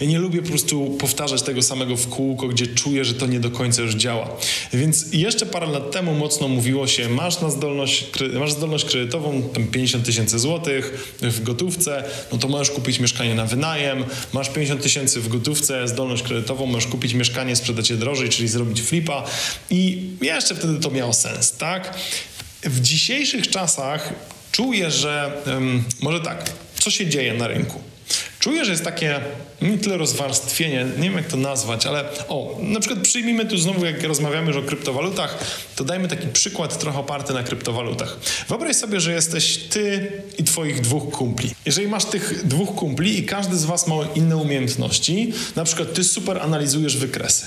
Ja nie lubię po prostu powtarzać tego samego w kółko, gdzie czuję, że to nie do końca już działa. Więc jeszcze parę lat temu mocno mówiło się, masz na zdolność, masz zdolność kredytową, tam 50 tysięcy złotych w gotówce, no to możesz kupić mieszkanie na wynajem, masz 50 tysięcy w gotówce, zdolność kredytową, możesz kupić mieszkanie, sprzedać je drożej, czyli zrobić flipa i jeszcze wtedy to miało sens, tak? W dzisiejszych czasach czuję, że może tak, co się dzieje na rynku? Czuję, że jest takie nie tyle rozwarstwienie, nie wiem jak to nazwać, ale o, na przykład przyjmijmy tu znowu, jak rozmawiamy już o kryptowalutach, to dajmy taki przykład trochę oparty na kryptowalutach. Wyobraź sobie, że jesteś ty i twoich dwóch kumpli. Jeżeli masz tych dwóch kumpli i każdy z was ma inne umiejętności, na przykład ty super analizujesz wykresy.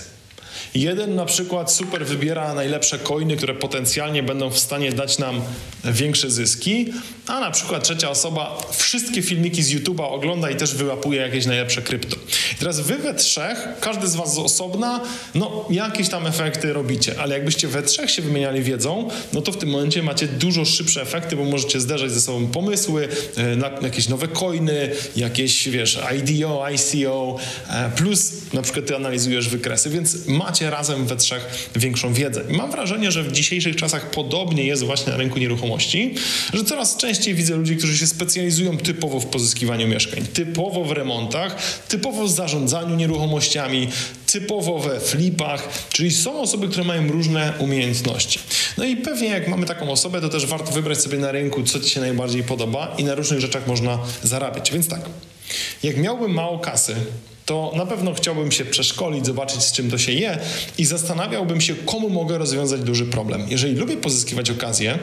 Jeden na przykład super wybiera najlepsze coiny, które potencjalnie będą w stanie dać nam większe zyski, a na przykład trzecia osoba wszystkie filmiki z YouTube'a ogląda i też wyłapuje jakieś najlepsze krypto. I teraz wy we trzech, każdy z was z osobna, no jakieś tam efekty robicie, ale jakbyście we trzech się wymieniali wiedzą, no to w tym momencie macie dużo szybsze efekty, bo możecie zderzać ze sobą pomysły e, na jakieś nowe coiny, jakieś, wiesz, IDO, ICO, e, plus na przykład ty analizujesz wykresy, więc macie razem we trzech większą wiedzę. I mam wrażenie, że w dzisiejszych czasach podobnie jest właśnie na rynku nieruchomości, że coraz częściej widzę ludzi, którzy się specjalizują typowo w pozyskiwaniu mieszkań, typowo w remontach, typowo w zarządzaniu nieruchomościami, typowo we flipach, czyli są osoby, które mają różne umiejętności. No i pewnie jak mamy taką osobę, to też warto wybrać sobie na rynku, co Ci się najbardziej podoba i na różnych rzeczach można zarabiać. Więc tak, jak miałbym mało kasy, to na pewno chciałbym się przeszkolić, zobaczyć z czym to się je i zastanawiałbym się, komu mogę rozwiązać duży problem. Jeżeli lubię pozyskiwać okazję,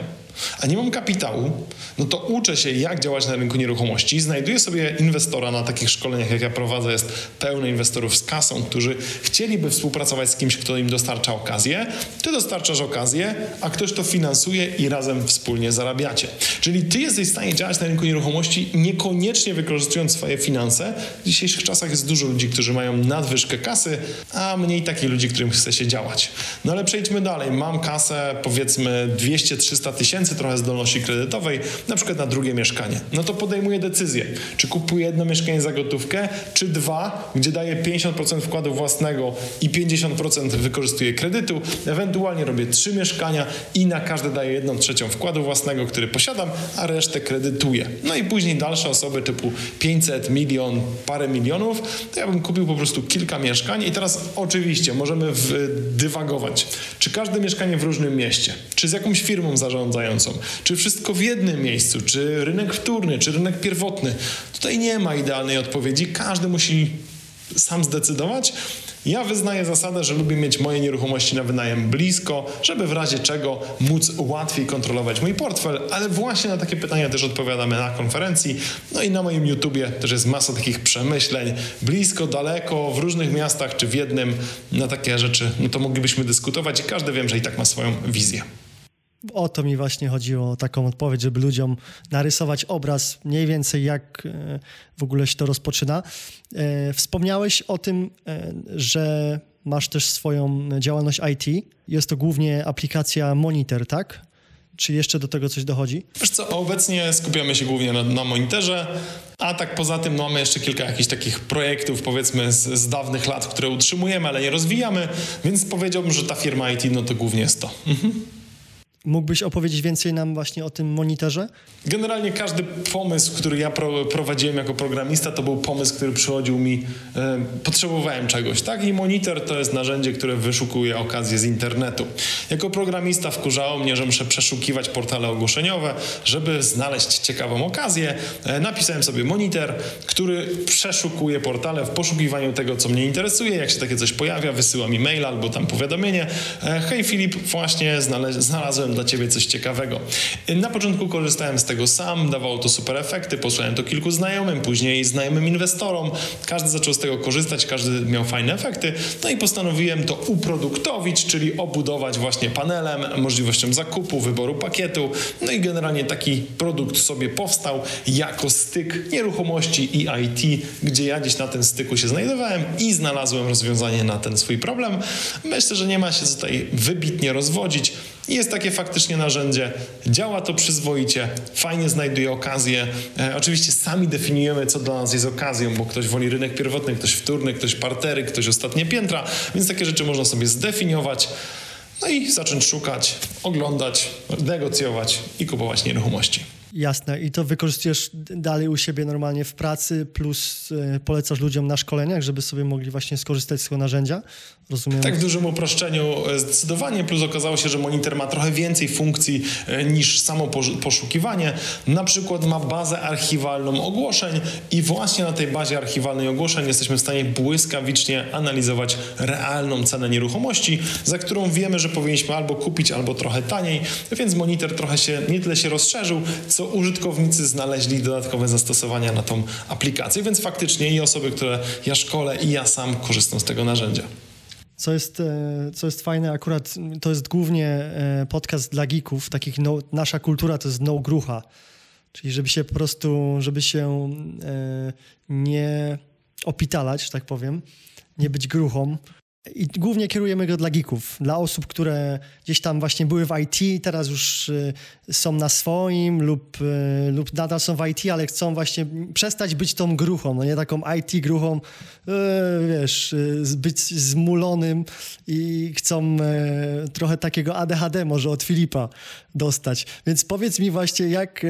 a nie mam kapitału, no to uczę się, jak działać na rynku nieruchomości. Znajduję sobie inwestora na takich szkoleniach, jak ja prowadzę, jest pełno inwestorów z kasą, którzy chcieliby współpracować z kimś, kto im dostarcza okazję. Ty dostarczasz okazję, a ktoś to finansuje i razem wspólnie zarabiacie. Czyli ty jesteś w stanie działać na rynku nieruchomości, niekoniecznie wykorzystując swoje finanse. W dzisiejszych czasach jest dużo ludzi, którzy mają nadwyżkę kasy, a mniej takich ludzi, którym chce się działać. No ale przejdźmy dalej. Mam kasę, powiedzmy 200-300 tysięcy, więcej trochę zdolności kredytowej, na przykład na drugie mieszkanie, no to podejmuję decyzję, czy kupuję jedno mieszkanie za gotówkę, czy dwa, gdzie daję 50% wkładu własnego i 50% wykorzystuję kredytu, ewentualnie robię trzy mieszkania i na każde daję jedną trzecią wkładu własnego, który posiadam, a resztę kredytuję. No i później dalsze osoby typu 500, milion, parę milionów, to ja bym kupił po prostu kilka mieszkań. I teraz oczywiście możemy dywagować, czy każde mieszkanie w różnym mieście, czy z jakąś firmą czy wszystko w jednym miejscu, czy rynek wtórny, czy rynek pierwotny. Tutaj nie ma idealnej odpowiedzi. Każdy musi sam zdecydować. Ja wyznaję zasadę, że lubię mieć moje nieruchomości na wynajem blisko, żeby w razie czego móc łatwiej kontrolować mój portfel, ale właśnie na takie pytania też odpowiadamy na konferencji. No i na moim YouTubie też jest masa takich przemyśleń, blisko, daleko, w różnych miastach czy w jednym. Na takie rzeczy, no to moglibyśmy dyskutować i każdy wiem, że i tak ma swoją wizję. O to mi właśnie chodziło, o taką odpowiedź, żeby ludziom narysować obraz mniej więcej, jak e, w ogóle się to rozpoczyna. E, wspomniałeś o tym, e, że masz też swoją działalność IT. Jest to głównie aplikacja Monitor, tak? Czy jeszcze do tego coś dochodzi? Wiesz co, obecnie skupiamy się głównie na, na monitorze, a tak poza tym mamy jeszcze kilka jakichś takich projektów, powiedzmy, z, z, dawnych lat, które utrzymujemy, ale nie rozwijamy, więc powiedziałbym, że ta firma IT, no to głównie jest to. Mhm. Mógłbyś opowiedzieć więcej nam właśnie o tym monitorze? Generalnie każdy pomysł, który ja prowadziłem jako programista, to był pomysł, który przychodził mi, e, potrzebowałem czegoś, tak? I monitor to jest narzędzie, które wyszukuje okazję z internetu. Jako programista wkurzało mnie, że muszę przeszukiwać portale ogłoszeniowe, żeby znaleźć ciekawą okazję. E, napisałem sobie monitor, który przeszukuje portale w poszukiwaniu tego, co mnie interesuje. Jak się takie coś pojawia, wysyła mi mail albo tam powiadomienie. E, hej Filip, właśnie znalazłem dla Ciebie coś ciekawego. Na początku korzystałem z tego sam, dawało to super efekty, posłałem to kilku znajomym, później znajomym inwestorom. Każdy zaczął z tego korzystać, każdy miał fajne efekty. No i postanowiłem to uproduktowić, czyli obudować właśnie panelem, możliwością zakupu, wyboru pakietu. No i generalnie taki produkt sobie powstał jako styk nieruchomości i IT, gdzie ja gdzieś na tym styku się znajdowałem i znalazłem rozwiązanie na ten swój problem. Myślę, że nie ma się tutaj wybitnie rozwodzić. Jest takie faktycznie narzędzie, działa to przyzwoicie, fajnie znajduje okazję. E, oczywiście sami definiujemy, co dla nas jest okazją, bo ktoś woli rynek pierwotny, ktoś wtórny, ktoś partery, ktoś ostatnie piętra, więc takie rzeczy można sobie zdefiniować. No i zacząć szukać, oglądać, negocjować i kupować nieruchomości. Jasne. I to wykorzystujesz dalej u siebie normalnie w pracy, plus y, polecasz ludziom na szkoleniach, żeby sobie mogli właśnie skorzystać z tego narzędzia? Rozumiem. Tak w dużym uproszczeniu e, zdecydowanie, plus okazało się, że monitor ma trochę więcej funkcji e, niż samo poszukiwanie. Na przykład ma bazę archiwalną ogłoszeń i właśnie na tej bazie archiwalnej ogłoszeń jesteśmy w stanie błyskawicznie analizować realną cenę nieruchomości, za którą wiemy, że powinniśmy albo kupić, albo trochę taniej, więc monitor trochę się, nie tyle się rozszerzył, co użytkownicy znaleźli dodatkowe zastosowania na tą aplikację, więc faktycznie i osoby, które ja szkole i ja sam korzystam z tego narzędzia. Co jest, e, co jest fajne, akurat to jest głównie e, podcast dla geeków, takich no, nasza kultura to jest no grucha, czyli żeby się po prostu, żeby się e, nie opitalać, że tak powiem, nie być gruchą, i głównie kierujemy go dla geeków, dla osób, które gdzieś tam właśnie były w IT, teraz już y, są na swoim lub, y, lub nadal są w IT, ale chcą właśnie przestać być tą gruchą, no nie taką IT gruchą, y, wiesz, być zmulonym i chcą trochę takiego ADHD może od Filipa dostać. Więc powiedz mi właśnie, jak,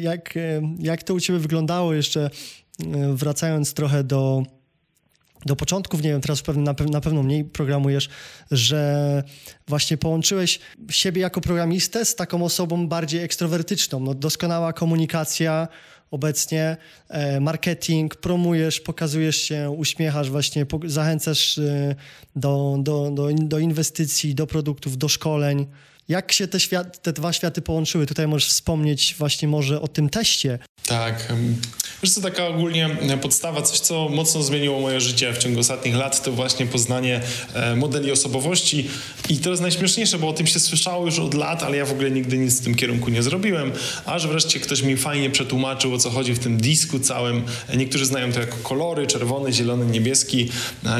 jak, jak to u ciebie wyglądało jeszcze, wracając trochę do do początków, nie wiem, teraz na, pewno mniej programujesz, że właśnie połączyłeś siebie jako programistę z taką osobą bardziej ekstrowertyczną. No, doskonała komunikacja obecnie, e, marketing, promujesz, pokazujesz się, uśmiechasz właśnie, zachęcasz e, do, do, do, do inwestycji, do produktów, do szkoleń. Jak się te, świat, te dwa światy połączyły? Tutaj możesz wspomnieć właśnie może o tym teście. Tak. Wiesz co, taka ogólnie podstawa, coś co mocno zmieniło moje życie w ciągu ostatnich lat, to właśnie poznanie e, modeli osobowości i to jest najśmieszniejsze, bo o tym się słyszało już od lat, ale ja w ogóle nigdy nic w tym kierunku nie zrobiłem, aż wreszcie ktoś mi fajnie przetłumaczył, o co chodzi w tym disku całym. Niektórzy znają to jako kolory, czerwony, zielony, niebieski,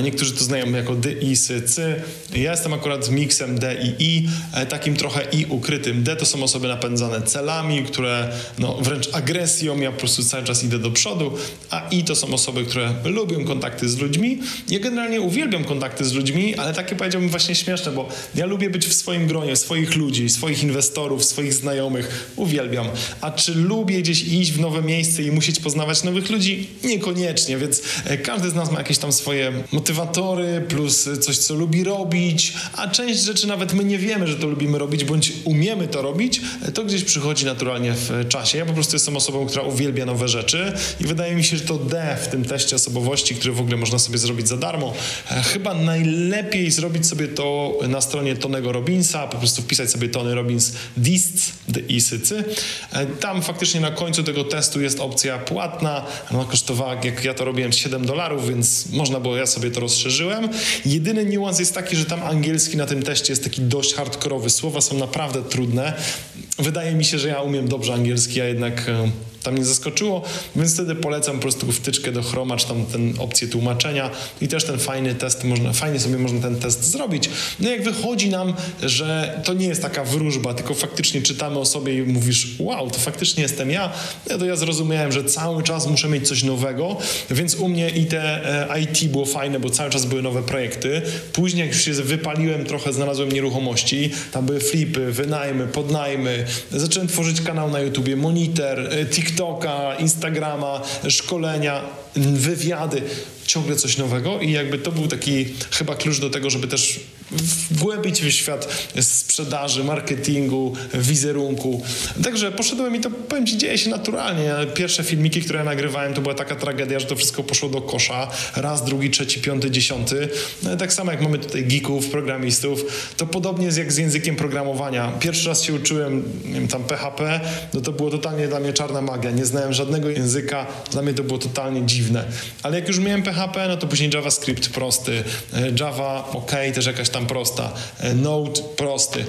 niektórzy to znają jako D, I, S, C. Ja jestem akurat miksem D i I, e, trochę I ukrytym. D to są osoby napędzane celami, które no, wręcz agresją, ja po prostu cały czas idę do przodu, a I to są osoby, które lubią kontakty z ludźmi. Ja generalnie uwielbiam kontakty z ludźmi, ale takie powiedziałbym właśnie śmieszne, bo ja lubię być w swoim gronie, swoich ludzi, swoich inwestorów, swoich znajomych. Uwielbiam. A czy lubię gdzieś iść w nowe miejsce i musieć poznawać nowych ludzi? Niekoniecznie, więc e, każdy z nas ma jakieś tam swoje motywatory, plus coś, co lubi robić, a część rzeczy nawet my nie wiemy, że to lubimy robić, bądź umiemy to robić, to gdzieś przychodzi naturalnie w czasie. Ja po prostu jestem osobą, która uwielbia nowe rzeczy i wydaje mi się, że to D w tym teście osobowości, który w ogóle można sobie zrobić za darmo, e, chyba najlepiej zrobić sobie to na stronie Tonego Robinsa, po prostu wpisać sobie Tony Robbins DISC, D-I-S-C. E, tam faktycznie na końcu tego testu jest opcja płatna, ona kosztowała, jak ja to robiłem, 7 dolarów, więc można było, ja sobie to rozszerzyłem. Jedyny niuans jest taki, że tam angielski na tym teście jest taki dość hardkorowy, słowa są naprawdę trudne. Wydaje mi się, że ja umiem dobrze angielski, a jednak e, tam mnie zaskoczyło, więc wtedy polecam po prostu wtyczkę do Chroma, czy tam ten opcję tłumaczenia i też ten fajny test, można, fajnie sobie można ten test zrobić. No jak wychodzi nam, że to nie jest taka wróżba, tylko faktycznie czytamy o sobie i mówisz, wow, to faktycznie jestem ja, no to ja zrozumiałem, że cały czas muszę mieć coś nowego, więc u mnie i te e, IT było fajne, bo cały czas były nowe projekty. Później jak już się wypaliłem trochę, znalazłem nieruchomości, tam były flipy, wynajmy, podnajmy, zacząłem tworzyć kanał na YouTubie, monitor, e, TikTok, TikToka, Instagrama, szkolenia, wywiady, ciągle coś nowego i jakby to był taki chyba klucz do tego, żeby też wgłębić w świat sprzedaży, marketingu, wizerunku. Także poszedłem i to, powiem Ci, dzieje się naturalnie. Pierwsze filmiki, które ja nagrywałem, to była taka tragedia, że to wszystko poszło do kosza. Raz, drugi, trzeci, piąty, dziesiąty. No tak samo jak mamy tutaj geeków, programistów, to podobnie jest jak z językiem programowania. Pierwszy raz się uczyłem, nie wiem, tam PHP, no to było totalnie dla mnie czarna magia. Nie znałem żadnego języka, dla mnie to było totalnie dziwne. Ale jak już miałem PHP, no to później JavaScript prosty, e, Java ok, też jakaś tam prosta, e, Node prosty.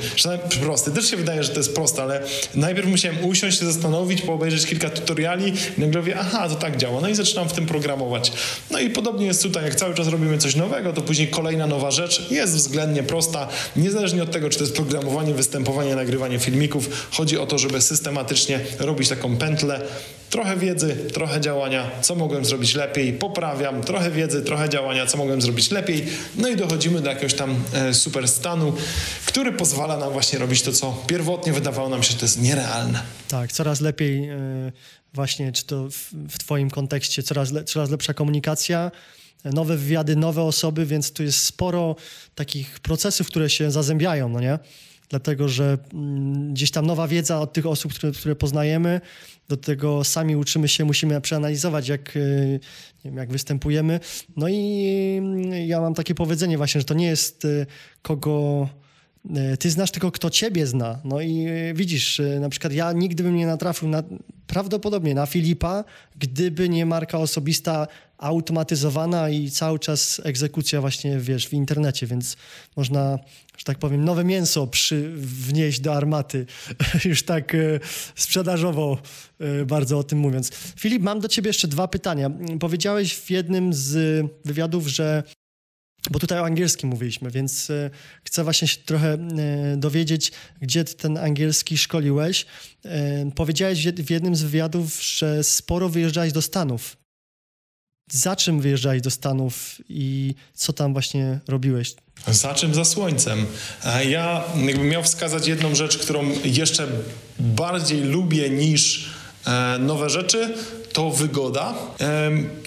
Prosty, też się wydaje, że to jest proste, ale najpierw musiałem usiąść, się zastanowić, poobejrzeć kilka tutoriali i nagle mówię, aha, to tak działa. No i zaczynam w tym programować. No i podobnie jest tutaj, jak cały czas robimy coś nowego, to później kolejna nowa rzecz jest względnie prosta, niezależnie od tego, czy to jest programowanie, występowanie, nagrywanie filmików. Chodzi o to, żeby systematycznie robić taką pętlę, trochę wiedzy, trochę działania, co mogłem zrobić lepiej, poprawiam, trochę wiedzy, trochę działania, co mogłem zrobić lepiej, no i dochodzimy do jakiegoś tam e, super stanu, który pozwala nam właśnie robić to, co pierwotnie wydawało nam się, że to jest nierealne. Tak, coraz lepiej e, właśnie, czy to w, twoim kontekście, coraz, le, coraz lepsza komunikacja, nowe wywiady, nowe osoby, więc tu jest sporo takich procesów, które się zazębiają, no nie? Dlatego, że mm, gdzieś tam nowa wiedza od tych osób, które, które poznajemy, do tego sami uczymy się, musimy przeanalizować, jak, y, wiem, jak występujemy. No i mm, ja mam takie powiedzenie właśnie, że to nie jest y, kogo y, ty znasz tylko kto ciebie zna. No i widzisz, na przykład ja nigdy bym nie natrafił na, prawdopodobnie na Filipa, gdyby nie marka osobista automatyzowana i cały czas egzekucja właśnie, wiesz, w internecie, więc można, że tak powiem, nowe mięso przy, wnieść do armaty, już tak e, sprzedażowo e, bardzo o tym mówiąc. Filip, mam do ciebie jeszcze dwa pytania. Powiedziałeś w jednym z wywiadów, że bo tutaj o angielskim mówiliśmy, więc e, chcę właśnie się trochę e, dowiedzieć, gdzie ten angielski szkoliłeś. E, powiedziałeś w jednym z wywiadów, że sporo wyjeżdżałeś do Stanów. Za czym wyjeżdżałeś do Stanów i co tam właśnie robiłeś? Za czym? Za słońcem. Ja jakbym miał wskazać jedną rzecz, którą jeszcze bardziej lubię niż nowe rzeczy, to wygoda.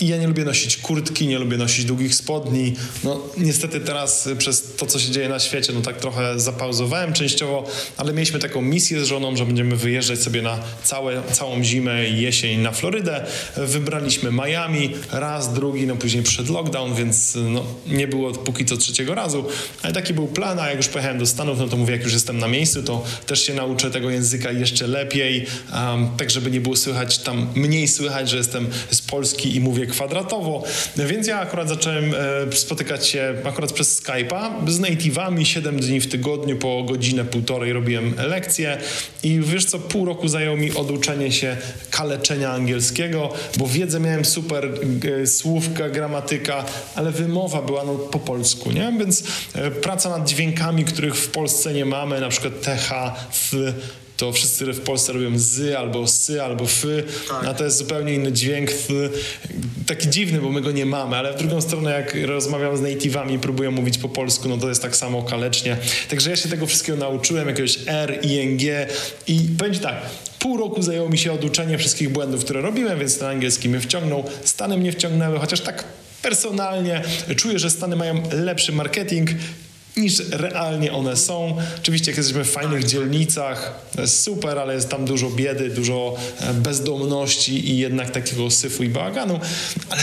I ja nie lubię nosić kurtki, nie lubię nosić długich spodni. No niestety teraz przez to, co się dzieje na świecie, no tak trochę zapauzowałem częściowo, ale mieliśmy taką misję z żoną, że będziemy wyjeżdżać sobie na całe, całą zimę i jesień na Florydę. Wybraliśmy Miami, raz, drugi, no później przyszedł lockdown, więc no, nie było póki co trzeciego razu, ale taki był plan, a jak już pojechałem do Stanów, no to mówię, jak już jestem na miejscu, to też się nauczę tego języka jeszcze lepiej, um, tak żeby nie było słychać tam, mniej słychać że jestem z Polski i mówię kwadratowo. Więc ja akurat zacząłem e, spotykać się akurat przez Skype'a z native'ami 7 dni w tygodniu, po godzinę, półtorej robiłem lekcje i wiesz co, pół roku zajęło mi oduczenie się kaleczenia angielskiego, bo wiedzę miałem super, e, słówka, gramatyka, ale wymowa była no, po polsku, nie? Więc e, praca nad dźwiękami, których w Polsce nie mamy, na przykład TH, F, to wszyscy w Polsce robią z albo sy albo fy, tak. a to jest zupełnie inny dźwięk, taki dziwny, bo my go nie mamy, ale w drugą stronę jak rozmawiam z native'ami i próbują mówić po polsku, no to jest tak samo kalecznie. Także ja się tego wszystkiego nauczyłem, jakiegoś R, ING i powiem tak, Pół roku zajęło mi się oduczenie wszystkich błędów, które robiłem, więc ten angielski mnie wciągnął. Stany mnie wciągnęły, chociaż tak personalnie czuję, że Stany mają lepszy marketing, niż realnie one są. Oczywiście jak jesteśmy w fajnych dzielnicach, super, ale jest tam dużo biedy, dużo e, bezdomności i jednak takiego syfu i bałaganu, ale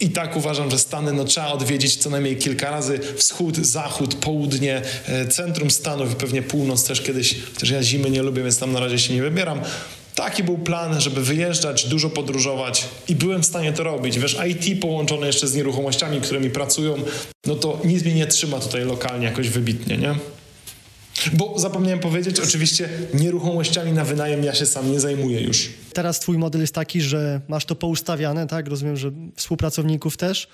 i tak uważam, że Stany no, trzeba odwiedzić co najmniej kilka razy. Wschód, zachód, południe, e, centrum Stanów i pewnie północ też kiedyś, chociaż ja zimy nie lubię, więc tam na razie się nie wybieram. Taki był plan, żeby wyjeżdżać, dużo podróżować i byłem w stanie to robić. Wiesz, IT połączone jeszcze z nieruchomościami, którymi pracują, no to nic mnie nie trzyma tutaj lokalnie jakoś wybitnie, nie? Bo zapomniałem powiedzieć, oczywiście nieruchomościami na wynajem ja się sam nie zajmuję już. Teraz twój model jest taki, że masz to poustawiane, tak? Rozumiem, że współpracowników też,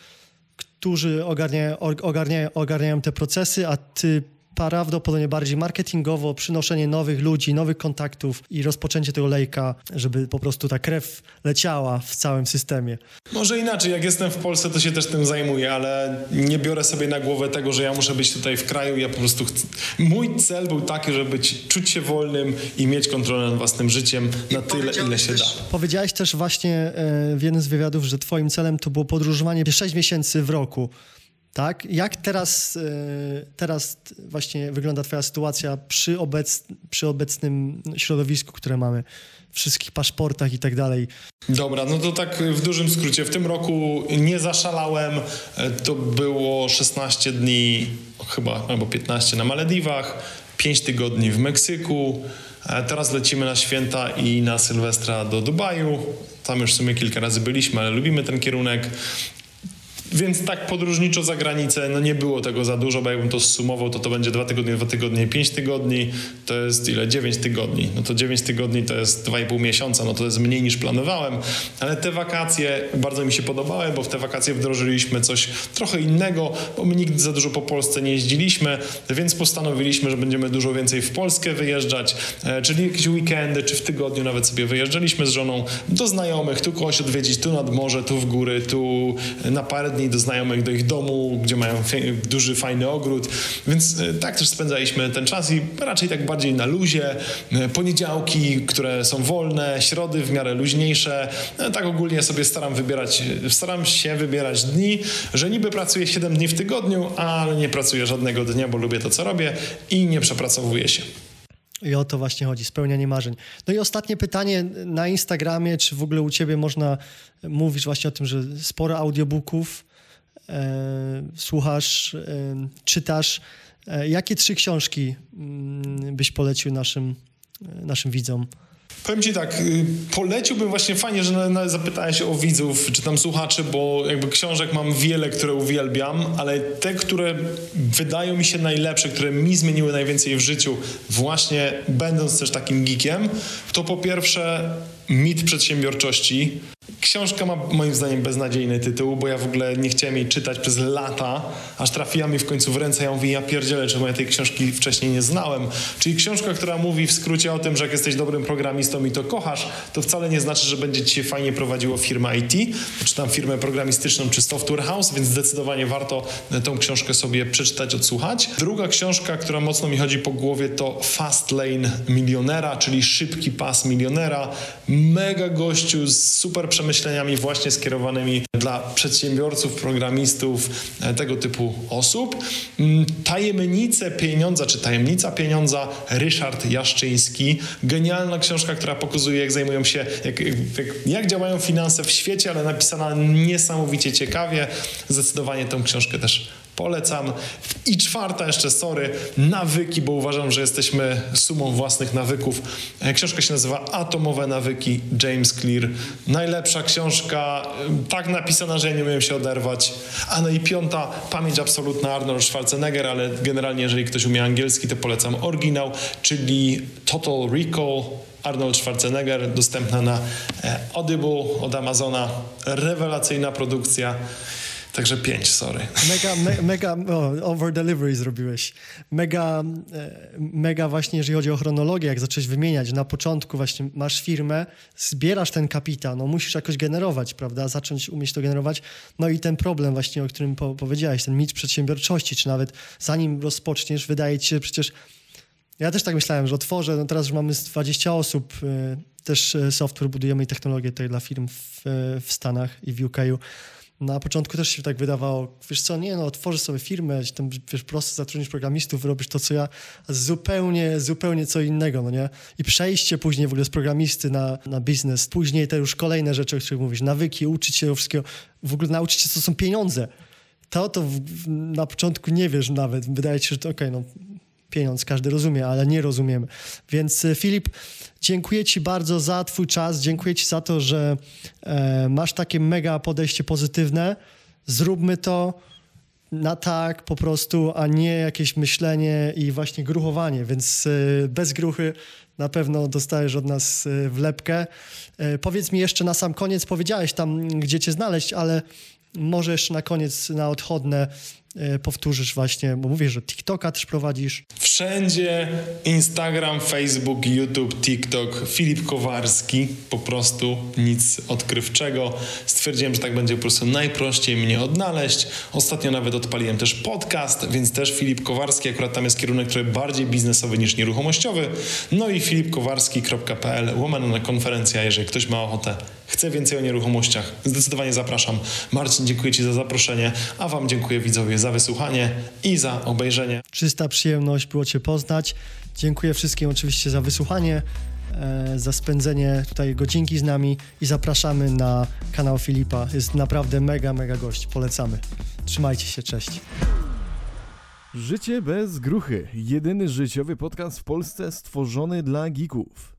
którzy ogarniają, ogarniają, ogarniają te procesy, a ty prawdopodobnie bardziej marketingowo, przynoszenie nowych ludzi, nowych kontaktów i rozpoczęcie tego lejka, żeby po prostu ta krew leciała w całym systemie. Może inaczej, jak jestem w Polsce, to się też tym zajmuję, ale nie biorę sobie na głowę tego, że ja muszę być tutaj w kraju. Ja po prostu chcę... Mój cel był taki, żeby być, czuć się wolnym i mieć kontrolę nad własnym życiem na tyle, ile się da. Powiedziałeś też właśnie e, w jednym z wywiadów, że twoim celem to było podróżowanie 6 miesięcy w roku. Tak? Jak teraz, e, teraz właśnie wygląda Twoja sytuacja przy, obec, przy obecnym środowisku, które mamy? Wszystkich paszportach i tak dalej. Dobra, no to tak w dużym skrócie. W tym roku nie zaszalałem. E, to było 16 dni, chyba albo 15 na Malediwach, 5 tygodni w Meksyku. E, teraz lecimy na święta i na Sylwestra do Dubaju. Tam już w sumie kilka razy byliśmy, ale lubimy ten kierunek. Więc tak podróżniczo za granicę, no nie było tego za dużo, bo jakbym to zsumował, to to będzie dwa tygodnie, dwa tygodnie, pięć tygodni, to jest ile? dziewięć tygodni. No to dziewięć tygodni to jest dwa i pół miesiąca, no to jest mniej niż planowałem, ale te wakacje bardzo mi się podobały, bo w te wakacje wdrożyliśmy coś trochę innego, bo my nigdy za dużo po Polsce nie jeździliśmy, więc postanowiliśmy, że będziemy dużo więcej w Polskę wyjeżdżać, e, czyli jakieś weekendy, czy w tygodniu nawet sobie wyjeżdżaliśmy z żoną do znajomych, tu kogoś odwiedzić, tu nad morze, tu w góry, tu na parę dni do znajomych, do ich domu, gdzie mają duży, fajny ogród. Więc e, tak też spędzaliśmy ten czas i raczej tak bardziej na luzie. E, poniedziałki, które są wolne, środy w miarę luźniejsze. E, tak ogólnie sobie staram wybierać, staram się wybierać dni, że niby pracuję 7 dni w tygodniu, ale nie pracuję żadnego dnia, bo lubię to, co robię i nie przepracowuję się. I o to właśnie chodzi, spełnianie marzeń. No i ostatnie pytanie na Instagramie, czy w ogóle u ciebie można mówić właśnie o tym, że sporo audiobooków, słuchasz, e, czytasz. E, jakie trzy książki mm, byś polecił naszym, naszym widzom? Powiem Ci tak, y, poleciłbym właśnie fajnie, że zapytałeś o widzów czy tam słuchaczy, bo jakby książek mam wiele, które uwielbiam, ale te, które wydają mi się najlepsze, które mi zmieniły najwięcej w życiu, właśnie będąc też takim geekiem, to po pierwsze mit przedsiębiorczości. Książka ma moim zdaniem beznadziejny tytuł, bo ja w ogóle nie chciałem jej czytać przez lata, aż trafiła mi w końcu w ręce. Ja mówię, ja pierdzielę, czemu ja tej książki wcześniej nie znałem. Czyli książka, która mówi w skrócie o tym, że jak jesteś dobrym programistą i to kochasz, to wcale nie znaczy, że będzie ci się fajnie prowadziło firma IT, czy tam firmę programistyczną, czy software house, więc zdecydowanie warto tą książkę sobie przeczytać, odsłuchać. Druga książka, która mocno mi chodzi po głowie, to Fast Lane Milionera, czyli szybki pas milionera. Mega gościu z super przemyśleniami właśnie skierowanymi dla przedsiębiorców, programistów, e, tego typu osób. Mm, Tajemnice pieniądza, czy tajemnica pieniądza, Ryszard Jaszczyński. Genialna książka, która pokazuje, jak zajmują się, jak, jak, jak działają finanse w świecie, ale napisana niesamowicie ciekawie. Zdecydowanie tę książkę też Polecam. I czwarta jeszcze, sorry, nawyki, bo uważam, że jesteśmy sumą własnych nawyków. E, książka się nazywa Atomowe nawyki James Clear. Najlepsza książka, e, tak napisana, że ja nie umiem się oderwać. A no i piąta, Pamięć absolutna Arnold Schwarzenegger, ale generalnie jeżeli ktoś umie angielski, to polecam oryginał, czyli Total Recall Arnold Schwarzenegger, dostępna na e, Audible od Amazona. Rewelacyjna produkcja. Także pięć, sorry. Mega, me, mega oh, over delivery zrobiłeś. Mega, e, mega właśnie, jeżeli chodzi o chronologię, jak zacząłeś wymieniać, na początku właśnie masz firmę, zbierasz ten kapitał, no musisz jakoś generować, prawda, zacząć umieć to generować. No i ten problem właśnie, o którym po, powiedziałeś, ten mit przedsiębiorczości, czy nawet zanim rozpoczniesz, wydaje ci się przecież ja też tak myślałem, że otworzę, no teraz już mamy 20 osób, e, też e, software budujemy i technologię tutaj dla firm w, w Stanach i w UK. Na początku też się tak wydawało, wiesz co, nie no, otworzysz sobie firmę, tam, wiesz, prosto zatrudnisz programistów, robisz to, co ja, zupełnie, zupełnie co innego, no nie? I przejście później w ogóle z programisty na, na biznes, później te już kolejne rzeczy, o których mówisz, nawyki, uczyć się wszystkiego, w ogóle nauczyć się, co są pieniądze. To, to w, na początku nie wiesz nawet, wydaje ci się, że okej, okay, no pieniądz, każdy rozumie, ale nie rozumiemy. Więc e, Filip, dziękuję Ci bardzo za Twój czas, dziękuję Ci za to, że e, masz takie mega podejście pozytywne. Zróbmy to na tak po prostu, a nie jakieś myślenie i właśnie gruchowanie, więc e, bez gruchy na pewno dostajesz od nas e, wlepkę. Powiedz mi jeszcze na sam koniec, powiedziałeś tam, gdzie Cię znaleźć, ale może jeszcze na koniec, na odchodne, powtórzysz właśnie, bo mówię, że TikToka też prowadzisz. Wszędzie Instagram, Facebook, YouTube, TikTok, Filip Kowarski, po prostu nic odkrywczego. Stwierdziłem, że tak będzie po prostu najprościej mnie odnaleźć. Ostatnio nawet odpaliłem też podcast, więc też Filip Kowarski, akurat tam jest kierunek trochę bardziej biznesowy niż nieruchomościowy. No i filipkowarski.pl, łamana na konferencja, jeżeli ktoś ma ochotę, chce więcej o nieruchomościach, zdecydowanie zapraszam. Marcin, dziękuję Ci za zaproszenie, a Wam dziękuję widzowie za wysłuchanie i za obejrzenie. Czysta przyjemność było Cię poznać. Dziękuję wszystkim oczywiście za wysłuchanie, e, za spędzenie tutaj godzinki z nami i zapraszamy na kanał Filipa. Jest naprawdę mega, mega gość. Polecamy. Trzymajcie się, cześć. Życie bez gruchy. Jedyny życiowy podcast w Polsce stworzony dla geeków.